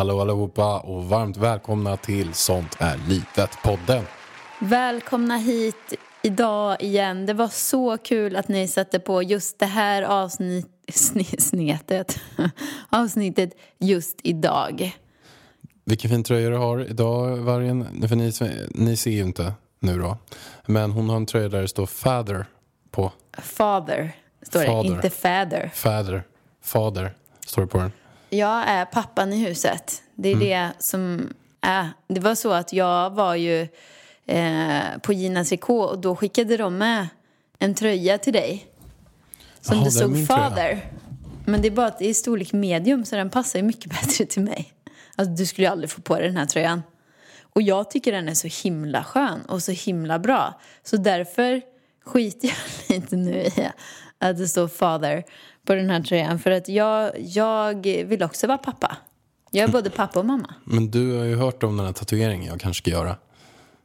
Hallå allihopa och varmt välkomna till Sånt är livet-podden. Välkomna hit idag igen. Det var så kul att ni satte på just det här avsnitt, sne- snetet, avsnittet just idag. Vilken fin tröja du har idag, Vargen. För ni, ni ser ju inte nu då. Men hon har en tröja där det står Father på. Father, står Father. det, inte fader. Father. Fader står det på den. Jag är pappan i huset. Det är Mm. det som är. Det var så att jag var ju eh, på Gina Tricot och då skickade de med en tröja till dig. Som Jaha, det stod fader. Men det är bara att det är storlek medium så den passar ju mycket bättre till mig. Alltså du skulle ju aldrig få på dig den här tröjan. Och jag tycker den är så himla skön och så himla bra. Så därför skiter jag lite nu i att det står father på den här tröjan. För att jag, jag vill också vara pappa. Jag är både pappa och mamma. Men du har ju hört om den här tatueringen jag kanske ska göra.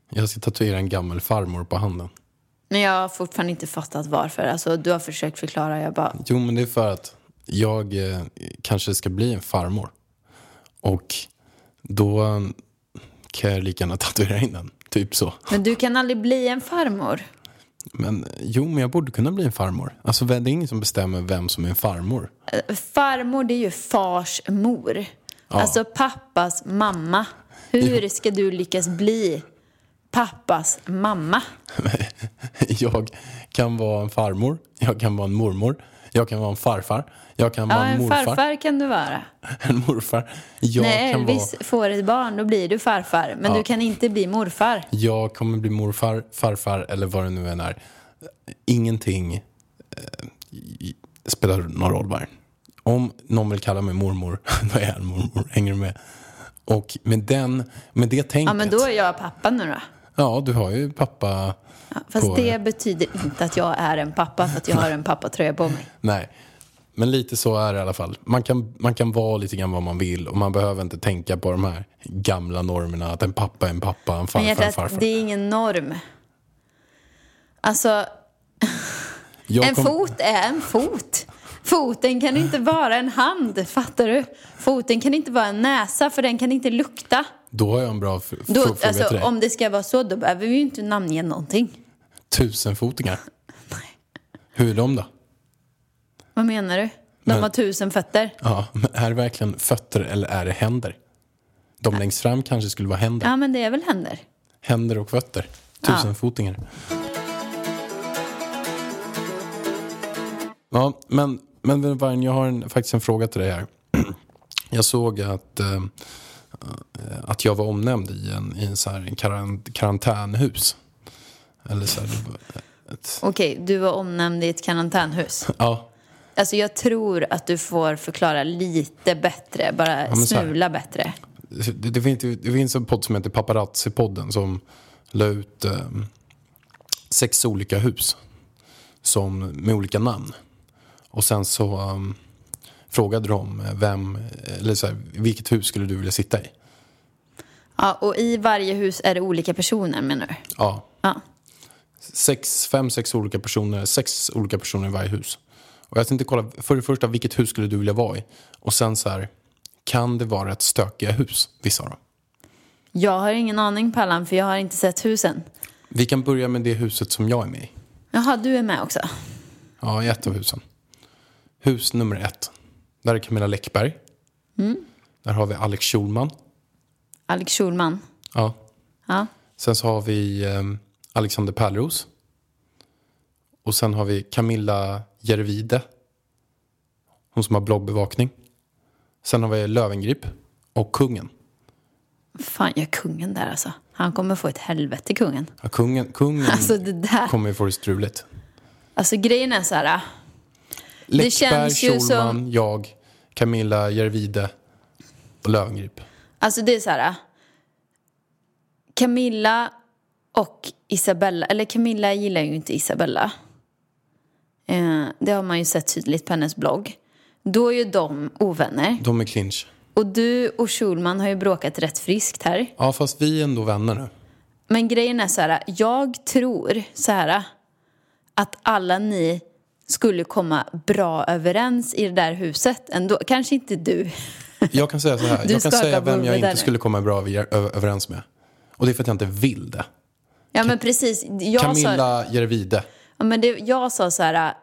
Jag ska tatuera en gammal farmor på handen. Men jag har fortfarande inte fattat varför. Alltså, du har försökt förklara, jag bara... Jo, men det är för att jag eh, kanske ska bli en farmor. Och då eh, kan jag lika gärna tatuera in den. Typ så. Men du kan aldrig bli en farmor. Men jo, men jag borde kunna bli en farmor. Alltså det är ingen som bestämmer vem som är en farmor. Farmor, det är ju fars mor. Alltså pappas mamma. Hur ska du lyckas bli pappas mamma? Jag kan vara en farmor, jag kan vara en mormor, jag kan vara en farfar, jag kan vara Ja, en en morfar. farfar kan du vara. En morfar. Jag När kan Elvis vara... får ett barn, då blir du farfar. Men Ja. du kan inte bli morfar. Jag kommer bli morfar, farfar eller vad det nu än är. Ingenting eh, spelar någon roll bara. Om någon vill kalla mig mormor, då är jag en mormor. Hänger du med? Och med, den, med det tänket. Ja, men då är jag pappa nu då. Ja, du har ju pappa. Fast på- det betyder inte att jag är en pappa för att jag har en pappatröja på mig. Nej, men lite så är det i alla fall. Man kan, man kan vara lite grann vad man vill och man behöver inte tänka på de här gamla normerna att en pappa är en pappa, en farfar är en farfar. det är ingen norm. Alltså, Jag en kom- fot är en fot. Foten kan inte vara en hand, fattar du? Foten kan inte vara en näsa, för den kan inte lukta. Då har jag en bra fråga till alltså, dig. om det ska vara så, då behöver vi ju inte namnge någonting. Tusenfotingar. Hur är de då? Vad menar du? De Men- har tusen fötter. Ja, men är det verkligen fötter eller är det händer? De längst fram kanske skulle vara händer. Ja, men det är väl händer. Händer och fötter. Tusenfotingar. Ja, men, men Vargen, jag har en, faktiskt en fråga till dig här. Jag såg att, eh, att jag var omnämnd i en, i en så här karant, karantänhus. Eller så här, ett, Okej, du var omnämnd i ett karantänhus. ja, Alltså jag tror att du får förklara lite bättre, bara här. smula bättre. det, det, finns, det finns en podd som heter Paparazzi-podden som la ut eh, sex olika hus som, med olika namn. Och sen så um, frågade de vem, eller så här, vilket hus skulle du vilja sitta i? Ja, och i varje hus är det olika personer menar du? Ja, Ja. Sex, fem, sex olika personer, sex olika personer i varje hus. Och jag tänkte kolla, för det första, vilket hus skulle du vilja vara i? Och sen så här, kan det vara ett stökiga hus, vissa av dem? Jag har ingen aning Pallan, för jag har inte sett husen. Vi kan börja med det huset som jag är med i. Jaha, du är med också? Ja, i ett av husen. Hus nummer ett. Där är Camilla Läckberg. Där har vi Alex Schulman. Alex Schulman? Ja. Ja. Sen så har vi eh, Alexander Pärleros. Och sen har vi Camilla Järvide. Hon som har bloggbevakning. Sen har vi Lövengrip och kungen. Fan, jag kungen där alltså. Han kommer få ett helvete, kungen. Ja, kungen kungen Alltså det där. kommer få det struligt. Alltså grejen är så här. Läckberg, känns ju Schulman, som- jag, Camilla Järvide och Lövengrip. Alltså det är så här. Camilla och Isabella, eller Camilla gillar ju inte Isabella. Eh, det har man ju sett tydligt på hennes blogg. Då är ju de ovänner. De är clinch. Och du och Schulman har ju bråkat rätt friskt här. Ja, fast vi är ändå vänner nu. Men grejen är så här, jag tror så här att alla ni skulle komma bra överens i det där huset ändå. Kanske inte du. Jag kan säga så här. Du jag kan säga vem jag inte nu. skulle komma bra överens med. Och det är för att jag inte vill det. Ja men precis. Jag sa, Camilla Järvide. ja, men det, jag sa så här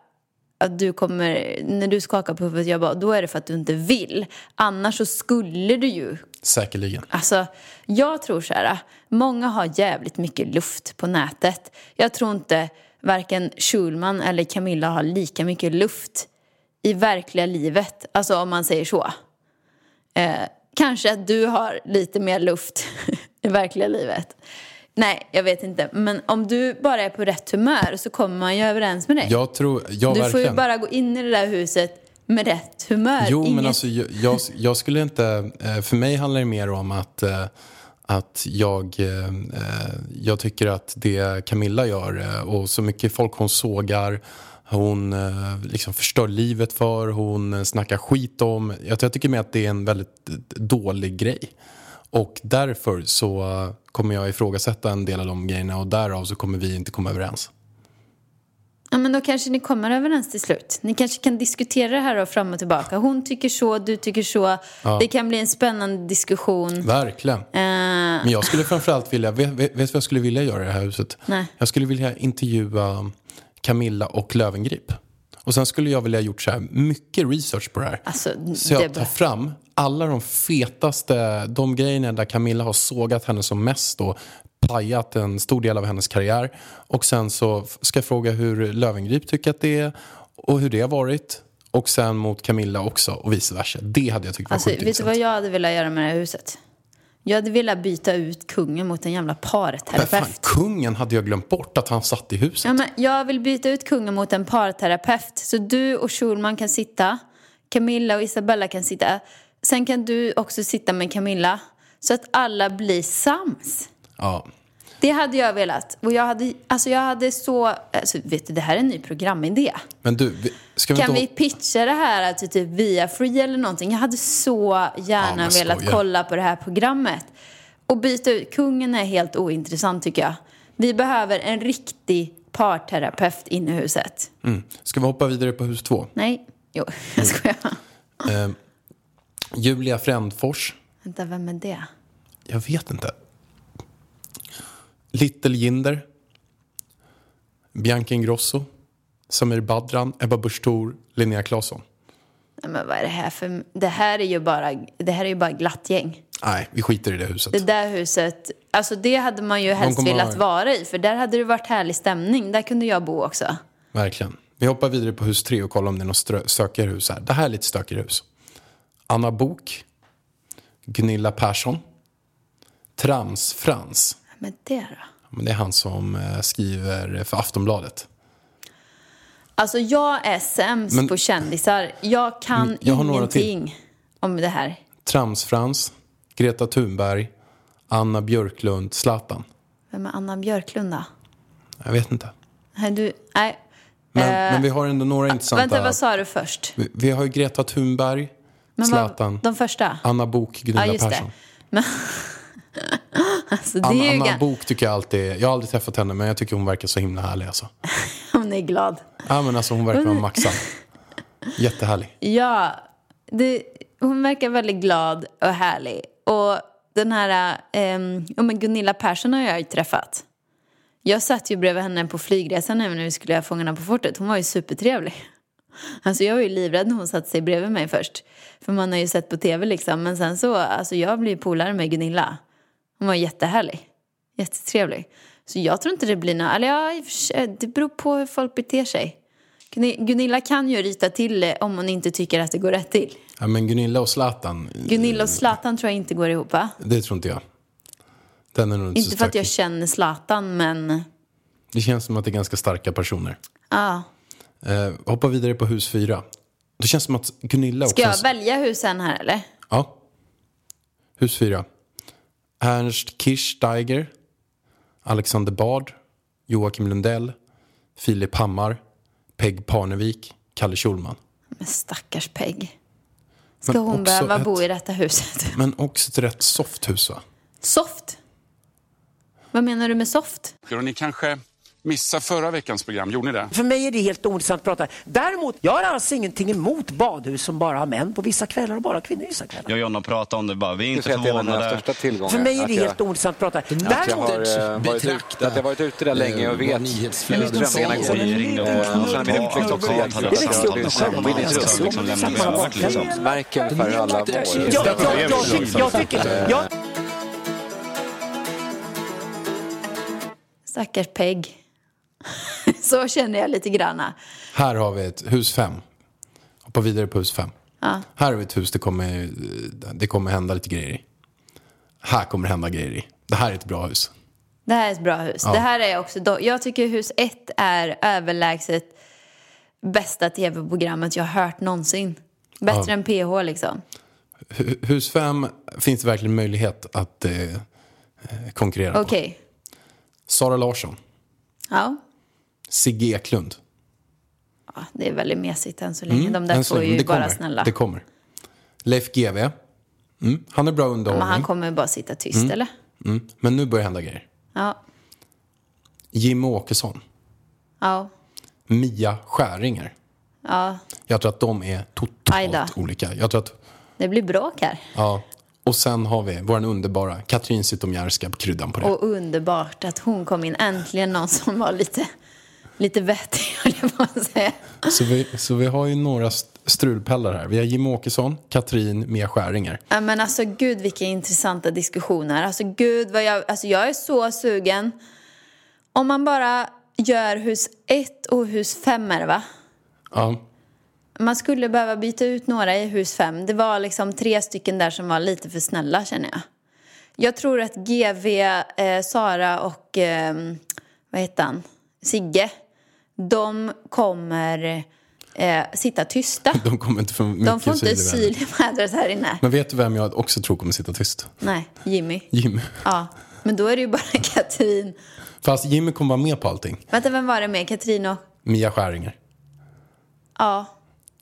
att du kommer, när du skakar på huvudet, jag bara, då är det för att du inte vill. Annars så skulle du ju Säkerligen. Alltså, jag tror så här, många har jävligt mycket luft på nätet. Jag tror inte varken Schulman eller Camilla har lika mycket luft i verkliga livet. Alltså om man säger så. Eh, kanske att du har lite mer luft i verkliga livet. Nej, jag vet inte. Men om du bara är på rätt humör så kommer man ju överens med dig. Jag tror, ja du får verkligen. ju bara gå in i det där huset med rätt humör. Jo, men Inget- alltså jag, jag, jag skulle inte... eh, För mig handlar det mer om att, eh, att jag, eh, jag tycker att det Camilla gör och så mycket folk hon sågar hon liksom förstör livet för, hon snackar skit om. Jag, jag tycker mer att det är en väldigt dålig grej. Och därför så kommer jag ifrågasätta en del av de grejerna och därav så kommer vi inte komma överens. Ja, men då kanske ni kommer överens till slut. Ni kanske kan diskutera det här och fram och tillbaka. Hon tycker så, du tycker så. Det kan bli en spännande diskussion. Verkligen. Eh, Men jag skulle framförallt vilja, vet, du vad jag skulle vilja göra i det här huset? Nej. Jag skulle vilja intervjua Camilla och Lövengrip. Och sen skulle jag vilja ha gjort så här mycket research på det här. Alltså, så jag det tar fram alla de fetaste, de grejerna där Camilla har sågat henne som mest och pajat en stor del av hennes karriär. Och sen så ska jag fråga hur Lövengrip tycker att det är och hur det har varit. Och sen mot Camilla också och vice versa. Det hade jag tyckt var alltså, sjukt vet du vad jag hade velat göra med det här huset? Jag hade velat byta ut kungen mot en jävla Men fan, parterapeut. kungen hade jag glömt bort att han satt i huset. Ja, men jag vill byta ut kungen mot en parterapeut. Så du och Schulman kan sitta. Camilla och Isabella kan sitta. Sen kan du också sitta med Camilla. Så att alla blir sams. Ja. Det hade jag velat. Och jag hade, alltså jag hade så... Alltså, vet du, det här är en ny programidé. Men du, vi- ska vi Kan inte... vi pitcha det här till typ via Free eller någonting? Jag hade så gärna men velat kolla på det här programmet. Och byta ut. Kungen är helt ointressant tycker jag. Vi behöver en riktig parterapeut inne i huset. Mm. Ska vi hoppa vidare på hus två? Nej, jo, Mm. jag skojar. Eh, Julia Frändfors. Vänta, vem är det? Jag vet inte. Little Jinder. Bianca Ingrosso. Samir Badran. Ebba Busch Thor, Linnea Claesson. Men vad är det här för... Det här är ju bara, det här är ju bara glatt gäng. Nej, vi skiter i det huset. Det där huset, alltså det hade man ju helst velat ha- vara i. För där hade det varit härlig stämning. Där kunde jag bo också. Verkligen. Vi hoppar vidare på hus tre och kollar om det är något strö- stökigare hus här. Det här är lite stökigare hus. Anna Bok. Gunilla Persson. Trams-Frans. Men det då? Men det är han som eh, skriver för Aftonbladet. Alltså jag är sämst Men- på kändisar. Jag kan Mm, jag ingenting om det här. Trams-Frans, Greta Thunberg, Anna Björklund, Zlatan. Vem är Anna Björklund då? Jag vet inte. Nej, du, nej. Men, Eh, men vi har ändå några intressanta. Vänta, vad sa du först? vi, vi har ju Greta Thunberg, Men Zlatan, vad, de första? Anna Bok, Gunilla Ja. Persson. Men, alltså, Anna, Anna gan- Bok tycker jag alltid, jag har aldrig träffat henne men jag tycker hon verkar så himla härlig alltså. Hon är glad. Ja men alltså hon verkar vara maxad. Jättehärlig. Ja, det, hon verkar väldigt glad och härlig. Och den här, um, ja, men Gunilla Persson har jag ju träffat. Jag satt ju bredvid henne på flygresan när vi skulle göra Fångarna på fortet. Hon var ju supertrevlig. Alltså jag var ju livrädd när hon satte sig bredvid mig först. För man har ju sett på tv liksom. Men sen så, alltså jag blev polare med Gunilla. Hon var jättehärlig. Jättetrevlig. Så jag tror inte det blir något, eller ja, sig, det beror på hur folk beter sig. Gunilla kan ju rita till det om hon inte tycker att det går rätt till. Ja, men Gunilla och Zlatan, Gunilla och Zlatan tror jag inte går ihop va? det tror inte jag. Den är nog inte, Inte för att jag stark. känner Zlatan men Det känns som att det är ganska starka personer. ja. Eh, hoppa vidare på hus fyra. Det känns som att Gunilla Ska också... jag välja husen här eller? Ja. Hus fyra. Ernst Kirchsteiger, Alexander Bard, Joakim Lundell, Filip Hammar, Peg Parnevik, Kalle Schulman. Men stackars Peg. Ska Men hon behöva ett- bo i detta huset? Men också ett rätt soft hus va? Soft? Vad menar du med soft? Och ni kanske missade förra veckans program, gjorde ni det? För mig är det helt ointressant att prata. Däremot, jag har alltså ingenting emot badhus som bara har män på vissa kvällar och bara kvinnor vissa kvällar. Jag och Jonna pratade om det bara. Vi är inte förvånade. största tillgångar. För mig är Att det jag- helt ointressant att prata. Att jag Däremot, har, eh, varit ute, att jag varit ute där länge och vet strömningarna går. Vi ringde Eh, och sen min uppväxt också alla tycker-. Jag, Stackars Peg. Så känner jag lite granna. Här har vi ett hus fem. Hoppa vidare på hus fem. Här har vi ett hus det kommer, det kommer hända lite grejer i. Här kommer hända grejer i. Det här är ett bra hus. Det här är ett bra hus. Det här är också, jag tycker hus ett är överlägset bästa tv-programmet jag har hört någonsin. Bättre Ja. än PH liksom. Hu- Hus fem finns det verkligen möjlighet att eh, eh, konkurrera Okej. på. Sara Larsson, Ja. Sigge Eklund. ja. Det är väldigt mesigt än så länge. De där länge. ju bara kommer. snälla. Det kommer. Leif GW. Mm. Han är bra Men underhållning. han kommer bara sitta tyst eller? mm. Men nu börjar hända grejer. Ja. Jimmy Åkesson. Ja. Mia Skäringer. Ja. Jag tror att de är totalt olika. Jag tror att, Det blir bråk här. ja. Och sen har vi vår underbara Katrin Zytomierska kryddan på det. Och underbart att hon kom in. Äntligen någon som var lite, lite vettig, höll jag på att säga. Så, vi, så vi har ju några st- strulpellar här. Vi har Jimmy Åkesson, Katrin, Mia Skäringer. Ja, men alltså gud vilka intressanta diskussioner. Alltså gud vad jag, alltså jag är så sugen. Om man bara gör hus 1 och hus 5 är det va? Ja. Man skulle behöva byta ut några i hus 5. Det var liksom tre stycken där som var lite för snälla känner jag. Jag tror att GV, eh, Sara och eh, vad heter han? Sigge. De kommer eh, sitta tysta. De kommer inte få mycket De får inte syl i vädret här inne. Men vet du vem jag också tror kommer sitta tyst? Nej, Jimmy. Jimmy. Ja, men då är det ju bara Katrin. Fast Jimmy kommer vara med på allting. Vänta, vem var det med? Katrin och... Mia Skäringer. Ja,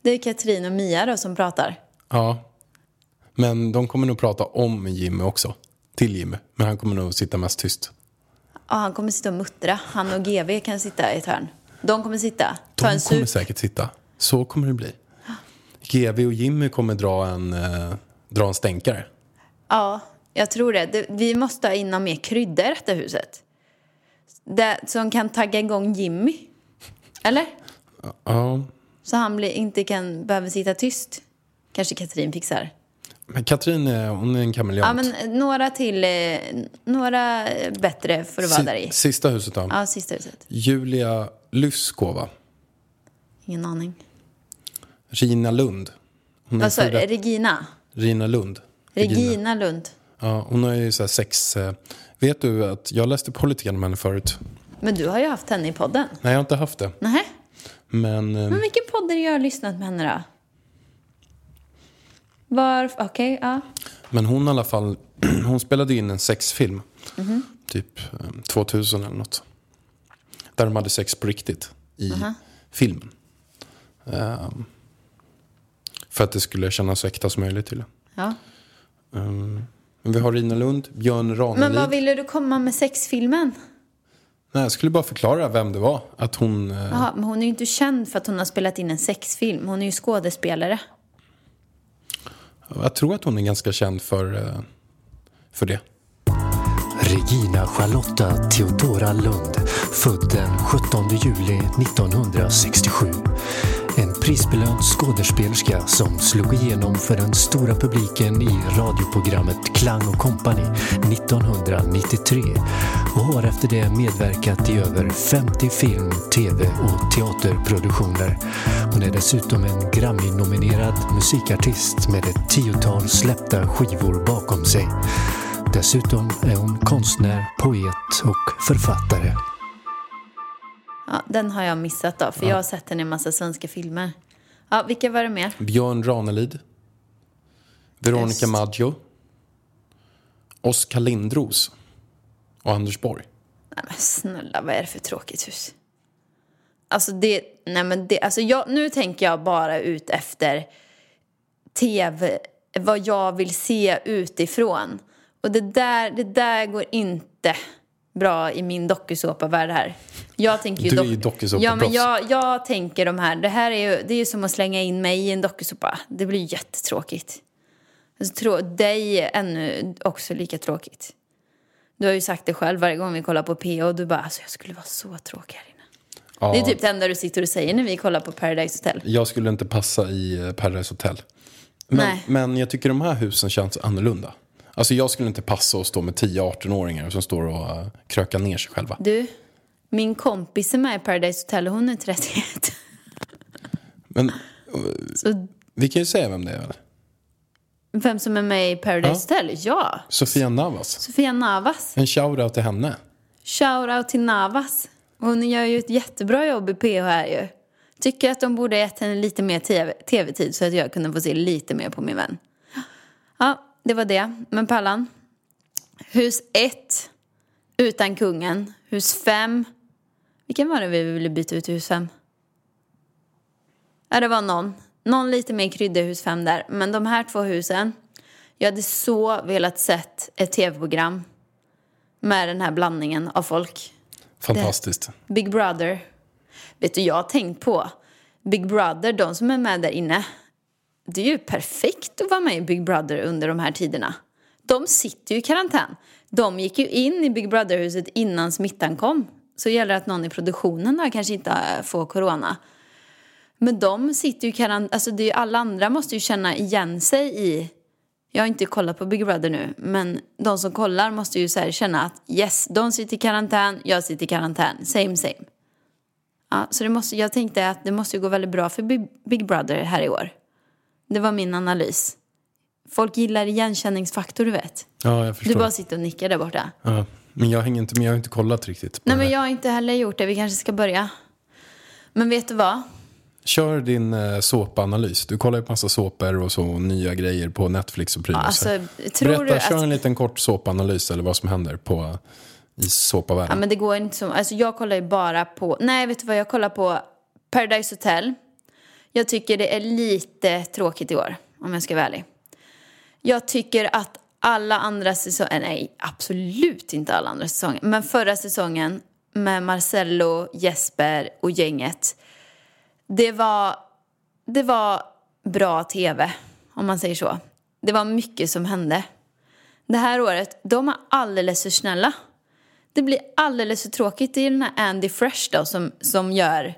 det är Katrin och Mia då som pratar. Ja. Men de kommer nog prata om Jimmy också. Till Jimmy. Men han kommer nog sitta mest tyst. Ja, han kommer sitta och muttra. Han och GV kan sitta i ett hörn. De kommer sitta, ta De kommer sup. säkert sitta. Så kommer det bli. GV och Jimmy kommer dra en, eh, dra en stänkare. Ja, jag tror det. det. Vi måste ha in mer krydda i detta huset. Det, som kan tagga igång Jimmy. Eller? Ja. Så han blir, inte kan, behöver sitta tyst. Kanske Katrin fixar. Men Katrin är, hon är en kameleont. Ja, men några till, eh, några eh, bättre får det vara där i. Si- Sista huset då. Ja, sista huset. Julia Lyskova. Ingen aning. Rina Lund. Hon Vad sa du? Regina? Rina Lund. Regina Lund. Ja, hon har ju så sex... Eh, vet du att jag läste på lite grann om henne förut? Men du har ju haft henne i podden. Nej, jag har inte haft det. Nej. Men... Eh, Men vilken podd är det jag har lyssnat med henne då? Var... Okej, ja. Men hon i alla fall, hon spelade in en sexfilm. Mhm. Typ eh, 2000 eller något. Där de hade sex på riktigt i filmen. Ehm, för att det skulle kännas så äkta som möjligt till ja. um, Men vi har Rina Lund, Björn Men Ranelid. vad ville du komma med sexfilmen? Nej, jag skulle bara förklara vem det var. Att hon... eh, Jaha, men hon är ju inte känd för att hon har spelat in en sexfilm. Hon är ju skådespelare. Jag tror att hon är ganska känd för, eh, för det. Regina Charlotta Theodora Lund, född den 17 juli 1967. En prisbelönt skådespelerska som slog igenom för den stora publiken i radioprogrammet Klang och Company 1993 och har efter det medverkat i över 50 film, tv och teaterproduktioner. Hon är dessutom en Grammy-nominerad musikartist med ett tiotal släppta skivor bakom sig. Dessutom är hon konstnär, poet och författare. Ja, den har jag missat då, för jag har sett den i en massa svenska filmer. Ja, vilka var det mer? Björn Ranelid. Veronica Just. Maggio. Oskar Lindros. Och Anders Borg. Nej men snälla, vad är det för tråkigt hus? Alltså det, nej men det, alltså jag, nu tänker jag bara ut efter tv, vad jag vill se utifrån. Och det där, det där går inte bra i min dokusåpavärld här. Jag tänker ju Du är ju dokusåpaproffs. Ja, men jag, jag tänker de här, det här är ju, det är ju som att slänga in mig i en dokusåpa. Det blir jättetråkigt. Alltså, trå, dig är ännu också lika tråkigt. Du har ju sagt det själv varje gång vi kollar på PO och du bara, alltså jag skulle vara så tråkig här inne. Ja, Det är typ det enda du sitter och säger när vi kollar på Paradise Hotel. Jag skulle inte passa i eh, Paradise Hotel. Men, Nej. men jag tycker de här husen känns annorlunda. Alltså jag skulle inte passa att stå med 10-18-åringar som står och uh, krökar ner sig själva. Du, min kompis är med i Paradise Hotel och hon är 31. Men eh, Så vi kan ju säga vem det är. Eller? vem som är med i Paradise Hotel? Ja, Sofia Navas. Sofia Navas. En shoutout till henne. Shoutout till Navas. Hon gör ju ett jättebra jobb i PH här ju. Tycker att de borde ha gett henne lite mer TV tv-tid så att jag kunde få se lite mer på min vän. Ja, det var det. Men Pallan. Hus 1. Utan kungen. Hus 5. Vilken var det vi ville byta ut i hus 5? Ja, det var någon. Någon lite mer krydda i hus 5 där. Men de här två husen. Jag hade så velat sett ett tv-program med den här blandningen av folk. Fantastiskt. Big Brother. Vet du, jag har tänkt på Big Brother, de som är med där inne. Det är ju perfekt att vara med i Big Brother under de här tiderna. De sitter ju i karantän. De gick ju in i Big Brother-huset innan smittan kom. Så gäller det att någon i produktionen då kanske inte får corona. Men de sitter ju i karantän. Alltså det är ju, alla andra måste ju känna igen sig i jag har inte kollat på Big Brother nu, men de som kollar måste ju så här känna att yes, de sitter i karantän, jag sitter i karantän, same same. Ja, så det måste, jag tänkte att det måste ju gå väldigt bra för Big Brother här i år. Det var min analys. Folk gillar igenkänningsfaktor, du vet. Ja, jag förstår. Du bara sitter och nickar där borta. Ja, men jag hänger inte med, jag har inte kollat riktigt. Nej, men jag har inte heller gjort det. Vi kanske ska börja. Men vet du vad? Kör din eh, såpanalys. Du kollar ju på massa såpor och så och nya grejer på Netflix och prylar. Ja, så. alltså, Berätta, du kör en liten kort såpanalys eller vad som händer på, i Ja, såpavärlden. men det går inte så. Alltså jag kollar ju bara på, nej vet du vad, jag kollar på Paradise Hotel. Jag tycker det är lite tråkigt i år, om jag ska vara ärlig. Jag tycker att alla andra säsonger, nej absolut inte alla andra säsonger, men förra säsongen med Marcello, Jesper och gänget. Det var, det var bra tv, om man säger så. Det var mycket som hände. Det här året, de är alldeles för snälla. Det blir alldeles för tråkigt. Det är den här Andy Fresh då som, som gör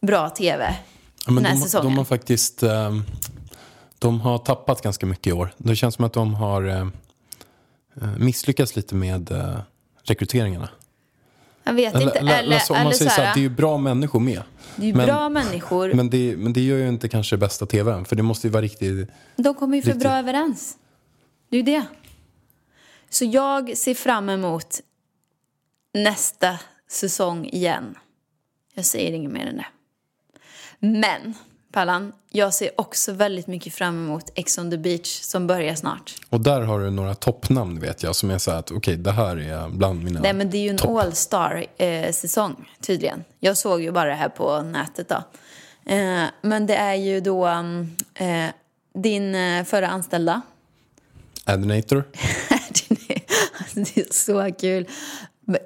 bra tv Ja, men den här de, säsongen. de har faktiskt ehm, de har tappat ganska mycket i år. Det känns som att de har eh, eh, misslyckats lite med eh, rekryteringarna. Jag vet inte. Eller- Eller, om eller man säger så här, det är ju bra människor med. det är ju men- bra människor. Men det, men det gör ju inte kanske bästa tvn. För det måste ju vara riktigt... De kommer ju för Riktigt. bra överens. Det är ju det. Så jag ser fram emot nästa säsong igen. Jag säger inget mer än det. Men, Pallan, jag ser också väldigt mycket fram emot Ex on the beach som börjar snart. Och där har du några toppnamn vet jag. Som är så här att okej, det här är bland mina Nej men det är ju en topp. all-star eh, säsong tydligen. Jag såg ju bara det här på nätet då. Eh, men det är ju då mm, eh, din eh, förra anställda. Adinator. Alltså, det är så kul.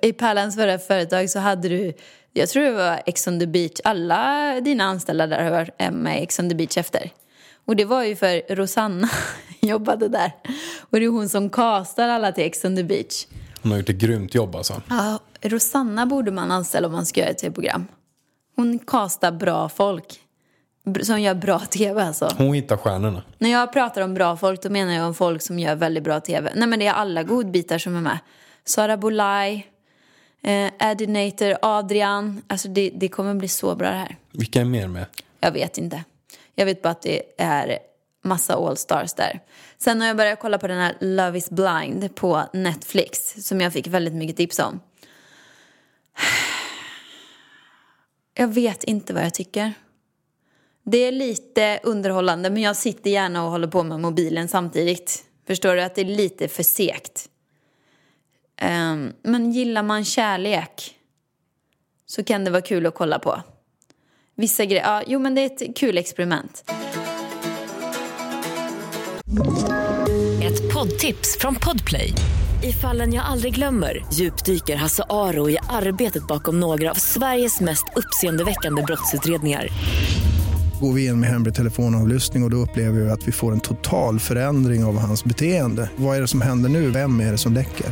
I Pärlans förra företag så hade du, jag tror det var Ex on the beach, alla dina anställda där har varit med Ex on the beach efter. Och det var ju för Rosanna jobbade där. Och det är hon som castar alla till Ex on the beach. Hon har gjort ett grymt jobb alltså. Ja, Rosanna borde man anställa om man ska göra ett tv-program. Hon castar bra folk. som gör bra tv alltså. Hon hittar stjärnorna. När jag pratar om bra folk då menar jag om folk som gör väldigt bra tv. Nej men det är alla godbitar som är med. Sara Bolaj, eh, Eddie Nater, Adrian. Alltså det, det kommer bli så bra det här. Vilka är mer med? Jag vet inte. Jag vet bara att det är massa All-stars där. Sen har jag börjat kolla på den här Love is blind på Netflix som jag fick väldigt mycket tips om. Jag vet inte vad jag tycker. Det är lite underhållande men jag sitter gärna och håller på med mobilen samtidigt. Förstår du att det är lite för segt. Ehm, men gillar man kärlek så kan det vara kul att kolla på. Vissa grejer, ja, jo men det är ett kul experiment. Ett poddtips från Podplay. I fallen jag aldrig glömmer djupdyker Hasse Aro i arbetet bakom några av Sveriges mest uppseendeväckande brottsutredningar. Går vi in med hemlig telefonavlyssning och, och då upplever vi att vi får en total förändring av hans beteende. Vad är det som händer nu? Vem är det som läcker?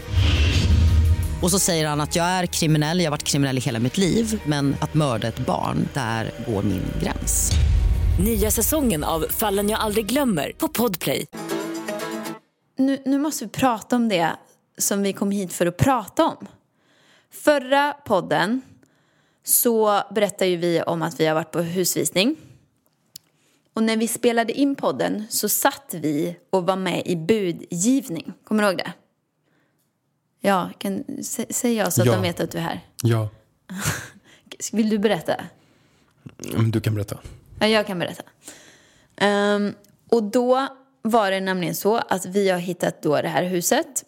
Och så säger han att jag är kriminell, jag har varit kriminell i hela mitt liv men att mörda ett barn, där går min gräns. Nya säsongen av Fallen jag aldrig glömmer på Podplay. Nu, nu måste vi prata om det som vi kom hit för att prata om. Förra podden så berättade ju vi om att vi har varit på husvisning. Och när vi spelade in podden så satt vi och var med i budgivning. Kommer du ihåg det? Ja, kan, sä, säg jag så att Ja. de vet att du är här. Ja, Vill du berätta? du kan berätta. Ja, jag kan berätta. Ehm, och då var det nämligen så att vi har hittat då det här huset.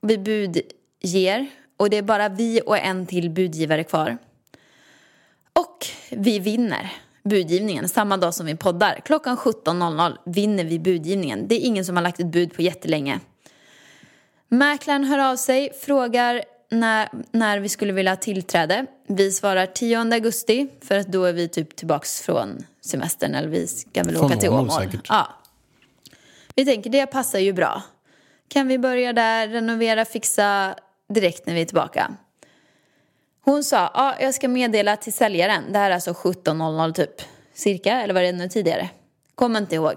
Vi budger och det är bara vi och en till budgivare kvar. Och vi vinner budgivningen samma dag som vi poddar. Klockan 17.00 vinner vi budgivningen. Det är ingen som har lagt ett bud på jättelänge. Mäklaren hör av sig, frågar när, när vi skulle vilja ha tillträde. Vi svarar 10 augusti för att då är vi typ tillbaks från semestern eller vi ska väl Från åka till Åmål säkert. Ja. Vi tänker det passar ju bra. Kan vi börja där, renovera, fixa direkt när vi är tillbaka. Hon sa, ja jag ska meddela till säljaren. Det här är alltså 17.00 typ. Cirka, eller var det ännu tidigare? Kommer inte ihåg.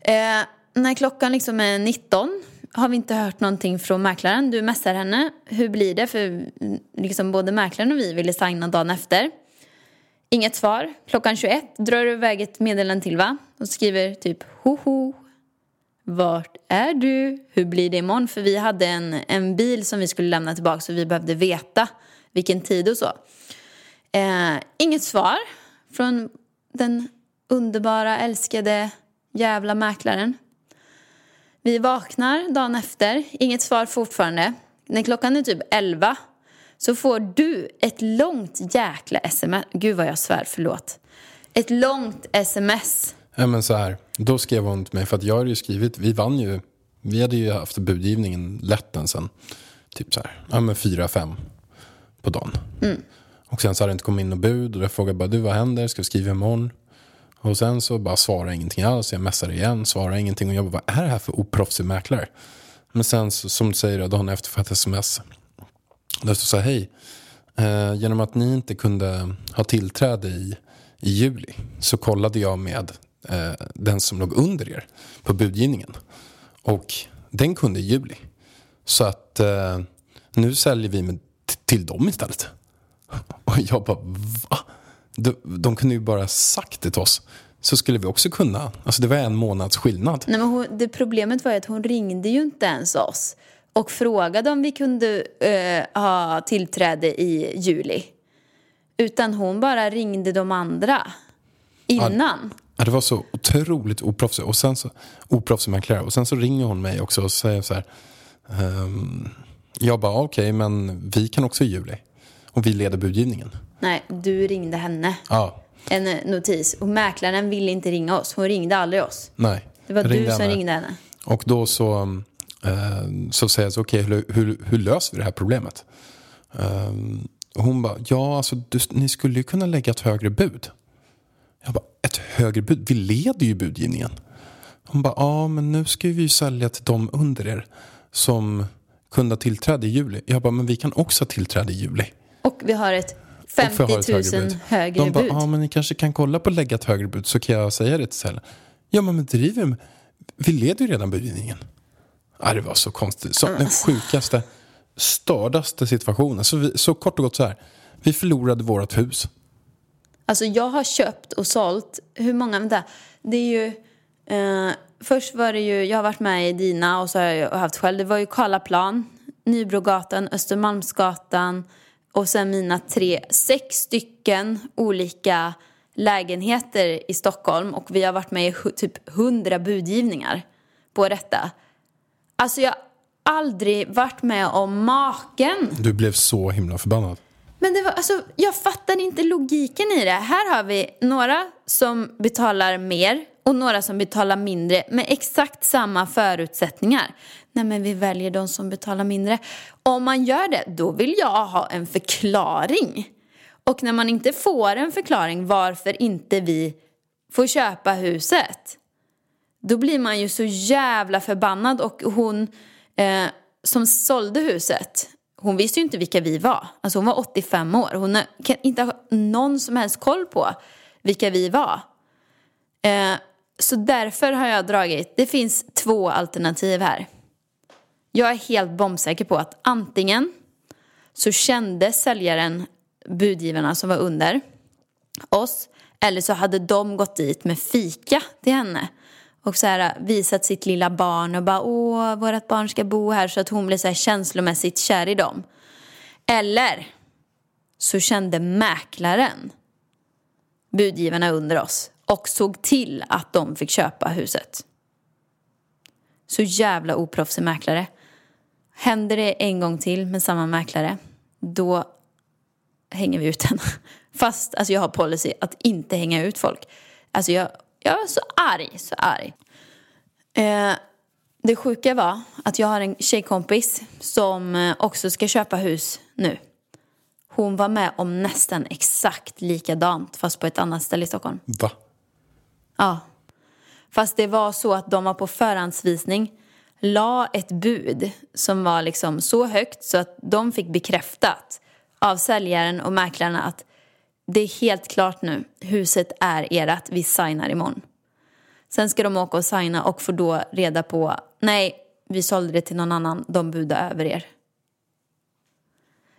Eh, när klockan liksom är 19 har vi inte hört någonting från mäklaren. Du messar henne. Hur blir det? För mm, liksom både mäklaren och vi ville signa dagen efter. Inget svar. Klockan 21 drar du iväg ett meddelande till va? Och skriver typ hoho. Vart är du? Hur blir det imorgon? För vi hade en, en bil som vi skulle lämna tillbaka så vi behövde veta vilken tid och så. Eh, inget svar från den underbara, älskade jävla mäklaren. Vi vaknar dagen efter, inget svar fortfarande. När klockan är typ 11 så får du ett långt jäkla sms. Gud vad jag svär, förlåt. Ett långt sms. Ja, men så här, då skrev hon till mig, för att jag hade ju skrivit, vi vann ju, vi hade ju haft budgivningen lätt än sen, typ så här, ja men fyra, fem på dagen. Mm. Och sen så hade det inte kommit in något bud och jag frågade bara, du vad händer, ska vi skriva imorgon? Och sen så bara svarar ingenting alls, jag messar igen, svarar ingenting och jag bara, vad är det här för oproffsig mäklare? Men sen så, som du säger, dagen efter får jag ett sms. Där står så här, hej, eh, genom att ni inte kunde ha tillträde i, i juli så kollade jag med eh, den som låg under er på budgivningen. Och den kunde i juli. Så att eh, nu säljer vi med, till dem istället. Och jag bara, va? De, de kunde ju bara sagt det till oss. Så skulle vi också kunna. Alltså det var en månads skillnad. Nej, men hon, det problemet var ju att hon ringde ju inte ens oss och frågade om vi kunde eh, ha tillträde i juli. Utan hon bara ringde de andra innan. Ja, det var så otroligt oproffsigt. Och sen så, oproffsig mäklare. Och sen så ringer hon mig också och säger så här. ehm, jag bara, okej, men vi kan också i juli. Och vi leder budgivningen. Nej, du ringde henne. Ja, En eh, notis. Och mäklaren ville inte ringa oss. Hon ringde aldrig oss. nej. Det var du som henne. ringde henne. Och då så, eh, så säger jag så, okej, hur, hur, hur löser vi det här problemet? Eh, och hon bara, ja, alltså, du, ni skulle ju kunna lägga ett högre bud. Jag bara, ett högre bud? Vi leder ju budgivningen. Hon bara, ja, men nu ska vi ju sälja till de under er som kunde ha tillträde i juli. Jag bara, men vi kan också ha tillträde i juli. Och vi har ett och får ha ett 50 000 högre bud. högre De bara, ja men ni kanske kan kolla på att lägga ett högre bud så kan jag säga det till Sällan. Ja men driver med. Vi leder ju redan budgivningen. Ja, det var så konstigt. Så, den sjukaste, stördaste situationen. Så, vi, så kort och gott så här. Vi förlorade vårt hus. Alltså jag har köpt och sålt, hur många, vänta, det är ju, eh, först var det ju, jag har varit med i dina och så har jag haft själv, det var ju Karlaplan, Nybrogatan, Östermalmsgatan och sen mina tre, sex stycken olika lägenheter i Stockholm och vi har varit med i typ hundra budgivningar på detta. Alltså jag har aldrig varit med om maken. Du blev så himla förbannad. Men det var, alltså, jag fattar inte logiken i det. Här har vi några som betalar mer och några som betalar mindre med exakt samma förutsättningar. Nej, men vi väljer de som betalar mindre. Om man gör det, då vill jag ha en förklaring. Och när man inte får en förklaring varför inte vi får köpa huset, då blir man ju så jävla förbannad. Och hon eh, som sålde huset, hon visste ju inte vilka vi var. Alltså hon var 85 år. Hon kan inte ha någon som helst koll på vilka vi var. Eh, så därför har jag dragit, det finns två alternativ här. Jag är helt bombsäker på att antingen så kände säljaren budgivarna som var under oss eller så hade de gått dit med fika till henne och så här visat sitt lilla barn och bara åh, vårt barn ska bo här så att hon blev så här känslomässigt kär i dem. Eller så kände mäklaren budgivarna under oss och såg till att de fick köpa huset. Så jävla oproffsig mäklare. Händer det en gång till med samma mäklare, då hänger vi ut henne. Fast alltså, jag har policy att inte hänga ut folk. Alltså jag, jag är så arg, så arg. Eh, det sjuka var att jag har en tjejkompis som eh, också ska köpa hus nu. Hon var med om nästan exakt likadant fast på ett annat ställe i Stockholm. Va? Ja. Fast det var så att de var på förhandsvisning la ett bud som var liksom så högt så att de fick bekräftat av säljaren och mäklarna att det är helt klart nu, huset är ert, vi signar imorgon. Sen ska de åka och signa och får då reda på, nej, vi sålde det till någon annan, de budade över er.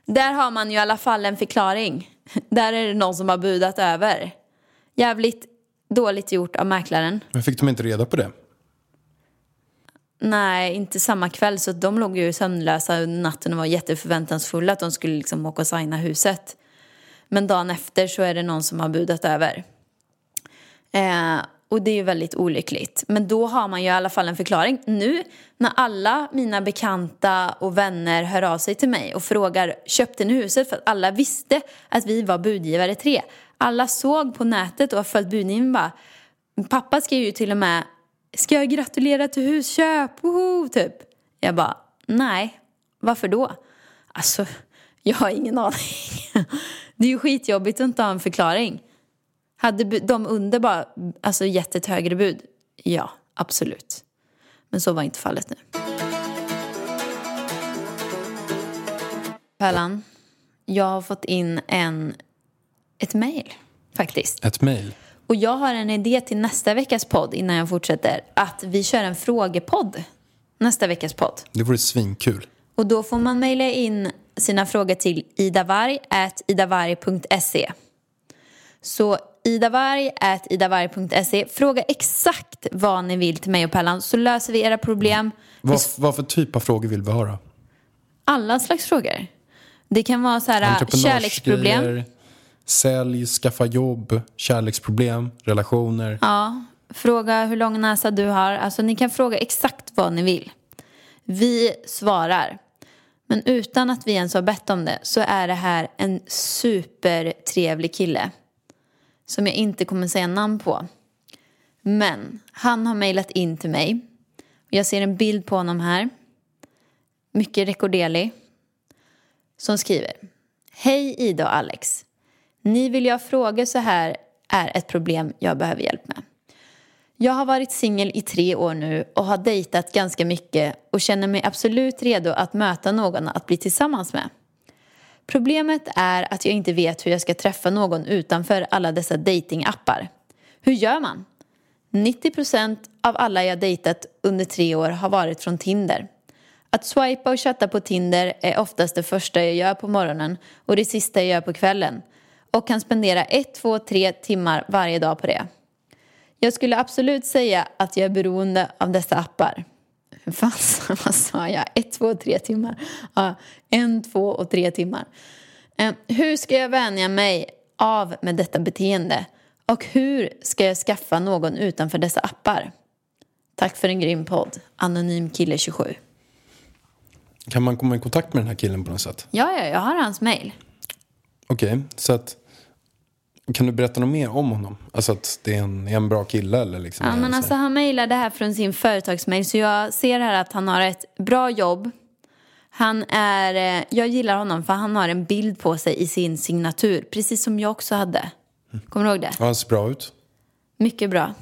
Där har man ju i alla fall en förklaring. Där är det någon som har budat över. Jävligt dåligt gjort av mäklaren. Men fick de inte reda på det? Nej, inte samma kväll. Så de låg ju sömnlösa under natten och var jätteförväntansfulla att de skulle liksom åka och signa huset. Men dagen efter så är det någon som har budat över. Eh, och det är ju väldigt olyckligt. Men då har man ju i alla fall en förklaring. Nu när alla mina bekanta och vänner hör av sig till mig och frågar köpte ni huset? För att alla visste att vi var budgivare tre. Alla såg på nätet och har följt budgivningen bara. Pappa skrev ju till och med Ska jag gratulera till husköp? Woho! Typ. Jag bara, nej. Varför då? Alltså, jag har ingen aning. Det är ju skitjobbigt att inte ha en förklaring. Hade de under bara alltså, gett ett högre bud? Ja, absolut. Men så var inte fallet nu. Pärlan, jag har fått in en, ett mejl faktiskt. Ett mejl? Och jag har en idé till nästa veckas podd innan jag fortsätter. Att vi kör en frågepodd nästa veckas podd. Det vore svinkul. Och då får man mejla in sina frågor till idavarg.idavarg.se. Så idavarg.idavarg.se. Fråga exakt vad ni vill till mig och Pellan så löser vi era problem. Vad, vad för typ av frågor vill vi höra? Alla slags frågor. Det kan vara så här kärleksproblem. Sälj, skaffa jobb, kärleksproblem, relationer. Ja, fråga hur lång näsa du har. Alltså ni kan fråga exakt vad ni vill. Vi svarar. Men utan att vi ens har bett om det så är det här en supertrevlig kille. Som jag inte kommer säga namn på. Men han har mejlat in till mig. Jag ser en bild på honom här. Mycket rekorderlig. Som skriver. Hej Ida och Alex. Ni vill jag fråga så här är ett problem jag behöver hjälp med. Jag har varit singel i tre år nu och har dejtat ganska mycket och känner mig absolut redo att möta någon att bli tillsammans med. Problemet är att jag inte vet hur jag ska träffa någon utanför alla dessa datingappar. Hur gör man? 90% av alla jag dejtat under tre år har varit från Tinder. Att swipa och chatta på Tinder är oftast det första jag gör på morgonen och det sista jag gör på kvällen och kan spendera ett, två, tre timmar varje dag på det. Jag skulle absolut säga att jag är beroende av dessa appar. Hur fan vad sa jag? Ett, två, tre timmar. Ja, en, två och tre timmar. Eh, hur ska jag vänja mig av med detta beteende? Och hur ska jag skaffa någon utanför dessa appar? Tack för en grym podd. Anonym kille 27. Kan man komma i kontakt med den här killen på något sätt? Ja, ja, jag har hans mail. Okej, så att... Kan du berätta något mer om honom? Alltså att det är en, är en bra kille eller liksom? Ja, men alltså, han mejlar det här från sin företagsmail så jag ser här att han har ett bra jobb. Han är, eh, jag gillar honom för han har en bild på sig i sin signatur, precis som jag också hade. Kommer du ihåg det? Ja, han ser bra ut. Mycket bra.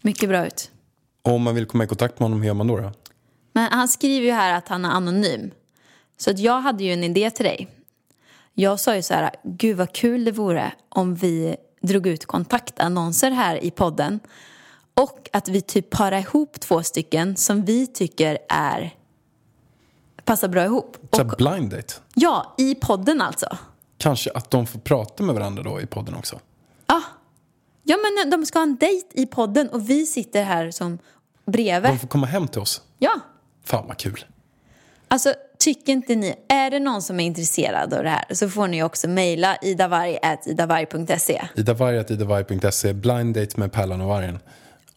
Mycket bra ut. Och om man vill komma i kontakt med honom, hur gör man då? då? Men han skriver ju här att han är anonym. Så att jag hade ju en idé till dig. Jag sa ju så här, gud vad kul det vore om vi drog ut kontaktannonser här i podden. Och att vi typ parar ihop två stycken som vi tycker är passar bra ihop. Så här blind date? Ja, i podden alltså. Kanske att de får prata med varandra då i podden också? Ja men de ska ha en dejt i podden och vi sitter här som bredvid. De får komma hem till oss? Ja. Fan vad kul. Alltså, tycker inte ni, är det någon som är intresserad av det här så får ni också mejla idavarg.idavarg.se. Idavarg.idavarg.se, blind date med Pärlan och Vargen.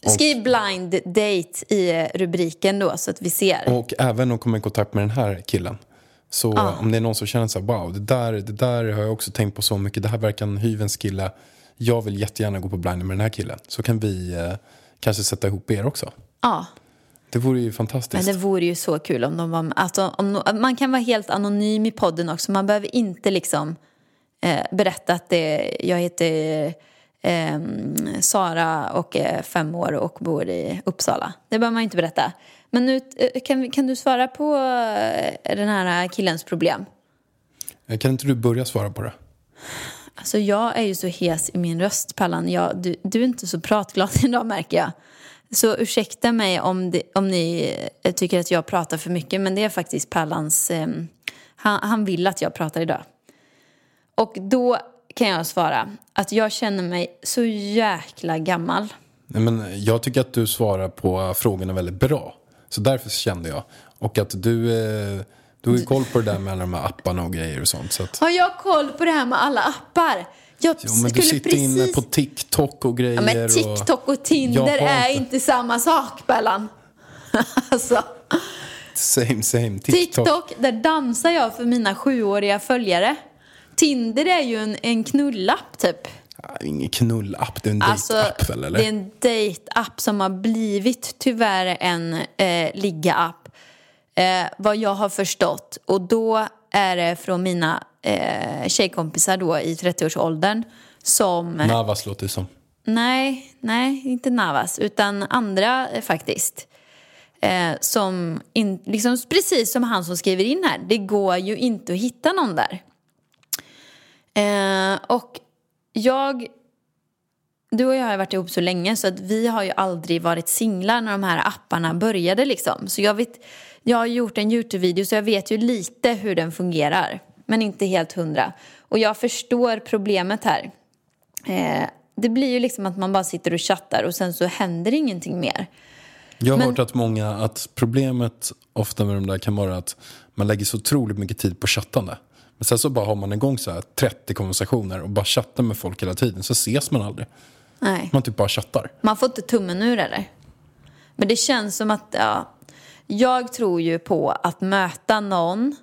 Och, Skriv blind date i rubriken då så att vi ser. och även att komma i kontakt med den här killen. Så Ja. om det är någon som känner så här, wow, det där, det där har jag också tänkt på så mycket. Det här verkar en hyvens kille. Jag vill jättegärna gå på blind med den här killen. Så kan vi eh, kanske sätta ihop er också. Ja, Det vore ju men fantastiskt. det vore ju så kul om de var alltså, om, Man kan vara helt anonym i podden också. Man behöver inte liksom eh, berätta att det, jag heter eh, Sara och är fem år och bor i Uppsala. Det behöver man inte berätta. Men nu, eh, kan, kan du svara på eh, den här killens problem? Eh, Kan inte du börja svara på det? Alltså jag är ju så hes i min röst, Pallan. Jag, du, du är inte så pratglad idag märker jag. Så ursäkta mig om, det, om ni eh, tycker att jag pratar för mycket. Men det är faktiskt Pallans... Eh, han, han vill att jag pratar idag. Och då kan jag svara att jag känner mig så jäkla gammal. Nej, men jag tycker att du svarar på frågorna väldigt bra. Så därför kände jag. Och att du, eh, du har ju koll på det där med alla de här apparna och grejer och sånt. Så att, Har jag koll på det här med alla appar? Jag jo, men du sitter precis... inne på TikTok och grejer. Ja, men TikTok och Tinder Jag har är inte- samma sak, Bellan. alltså, Same, same. TikTok. TikTok, där dansar jag för mina sjuåriga följare. Tinder är ju en, en knullapp, typ. Ingen knullapp, det är en Alltså, dejtapp väl? Eller? det är en dejtapp som har blivit tyvärr en eh, ligga-app. Eh, vad jag har förstått. Och då är det från mina eh, tjejkompisar då i 30-årsåldern som... Navas låter det som. Nej, nej, inte Navas, utan andra eh, faktiskt. Eh, som in, liksom, precis som han som skriver in här, det går ju inte att hitta någon där. Eh, och jag, du och jag har varit ihop så länge så att vi har ju aldrig varit singlar när de här apparna började liksom. Så jag vet, jag har gjort en Youtube-video så jag vet ju lite hur den fungerar. Men inte helt hundra. Och jag förstår problemet här. Eh, det blir ju liksom att man bara sitter och chattar och sen så händer ingenting mer. Jag har Men- hört att många, att problemet ofta med de där kan vara att man lägger så otroligt mycket tid på chattande. Men sen så bara har man igång så här 30 konversationer och bara chattar med folk hela tiden så ses man aldrig. Nej. Man typ bara chattar. Man får inte tummen ur eller? Men det känns som att, ja. Jag tror ju på att möta någon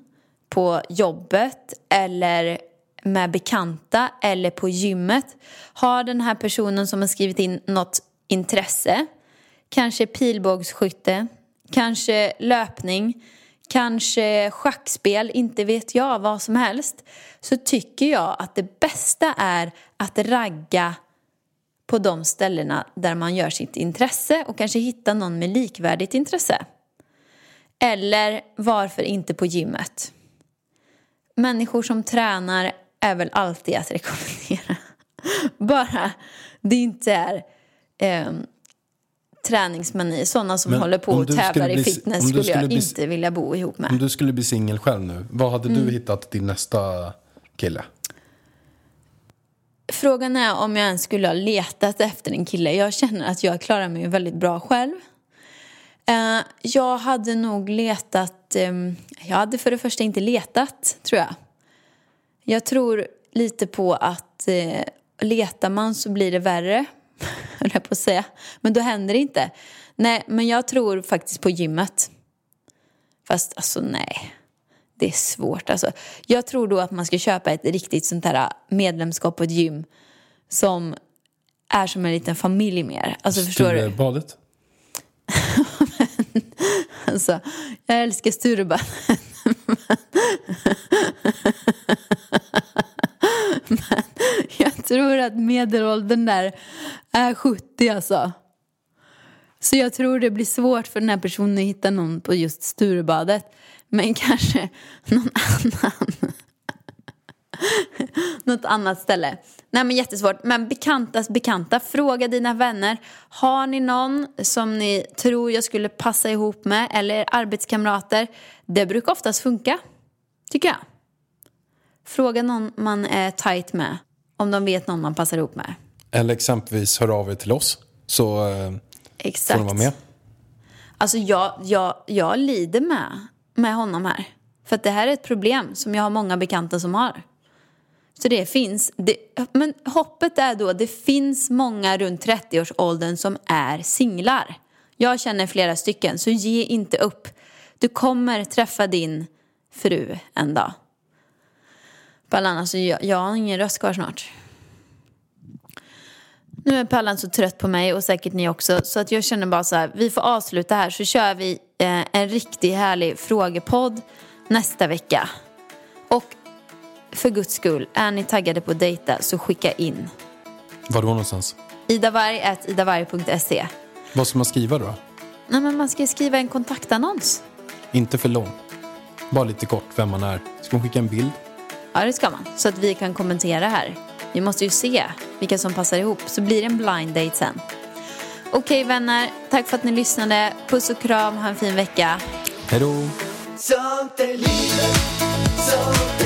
på jobbet eller med bekanta eller på gymmet. Har den här personen som har skrivit in något intresse, kanske pilbågsskytte, kanske löpning, kanske schackspel, inte vet jag, vad som helst. Så tycker jag att det bästa är att ragga på de ställena där man gör sitt intresse och kanske hitta någon med likvärdigt intresse. Eller varför inte på gymmet? människor som tränar är väl alltid att rekommendera. Bara det inte är eh, träningsmani. Sådana som Men håller på och tävlar skulle i fitness du skulle jag skulle bli- inte vilja bo ihop med. Om du skulle bli singel själv nu, vad hade Mm. du hittat din nästa kille? Frågan är om jag ens skulle ha letat efter en kille. Jag känner att jag klarar mig väldigt bra själv. Eh, jag hade nog letat... Eh, jag hade för det första inte letat, tror jag. Jag tror lite på att eh, letar man så blir det värre, höll jag på att säga. Men då händer det inte. Nej, men jag tror faktiskt på gymmet. Fast alltså nej, det är svårt alltså. Jag tror då att man ska köpa ett riktigt sånt här ah, medlemskap på ett gym som är som en liten familj mer. Alltså förstår du? Sturebadet? Alltså, jag älskar Sturebadet. Men jag tror att medelåldern där är 70 alltså. Så jag tror det blir svårt för den här personen att hitta någon på just Sturebadet. Men kanske någon annan. Något annat ställe. Nej men jättesvårt. Men bekantas bekanta. Fråga dina vänner. Har ni någon som ni tror jag skulle passa ihop med? Eller arbetskamrater? Det brukar oftast funka. Tycker jag. Fråga någon man är tight med. Om de vet någon man passar ihop med. Eller exempelvis hör av er till oss så eh, Exakt. får ni vara med. Alltså jag, jag, jag lider med, med honom här. För att det här är ett problem som jag har många bekanta som har. Så det finns. Det, men hoppet är då, det finns många runt 30-årsåldern som är singlar. Jag känner flera stycken, så ge inte upp. Du kommer träffa din fru en dag. Pallan, alltså jag, jag har ingen röst kvar snart. Nu är Pallan så trött på mig och säkert ni också. Så att jag känner bara så här, vi får avsluta här så kör vi eh, en riktigt härlig frågepodd nästa vecka. Och för guds skull, är ni taggade på att dejta så skicka in. Var då någonstans? idavarg.idavarg.se Vad ska man skriva då? Nej men man ska skriva en kontaktannons. Inte för lång. Bara lite kort vem man är. Ska man skicka en bild? Ja det ska man. Så att vi kan kommentera här. Vi måste ju se vilka som passar ihop. Så blir det en blind date sen. Okej vänner, tack för att ni lyssnade. Puss och kram, ha en fin vecka. Hej då! Sånt är livet, sånt är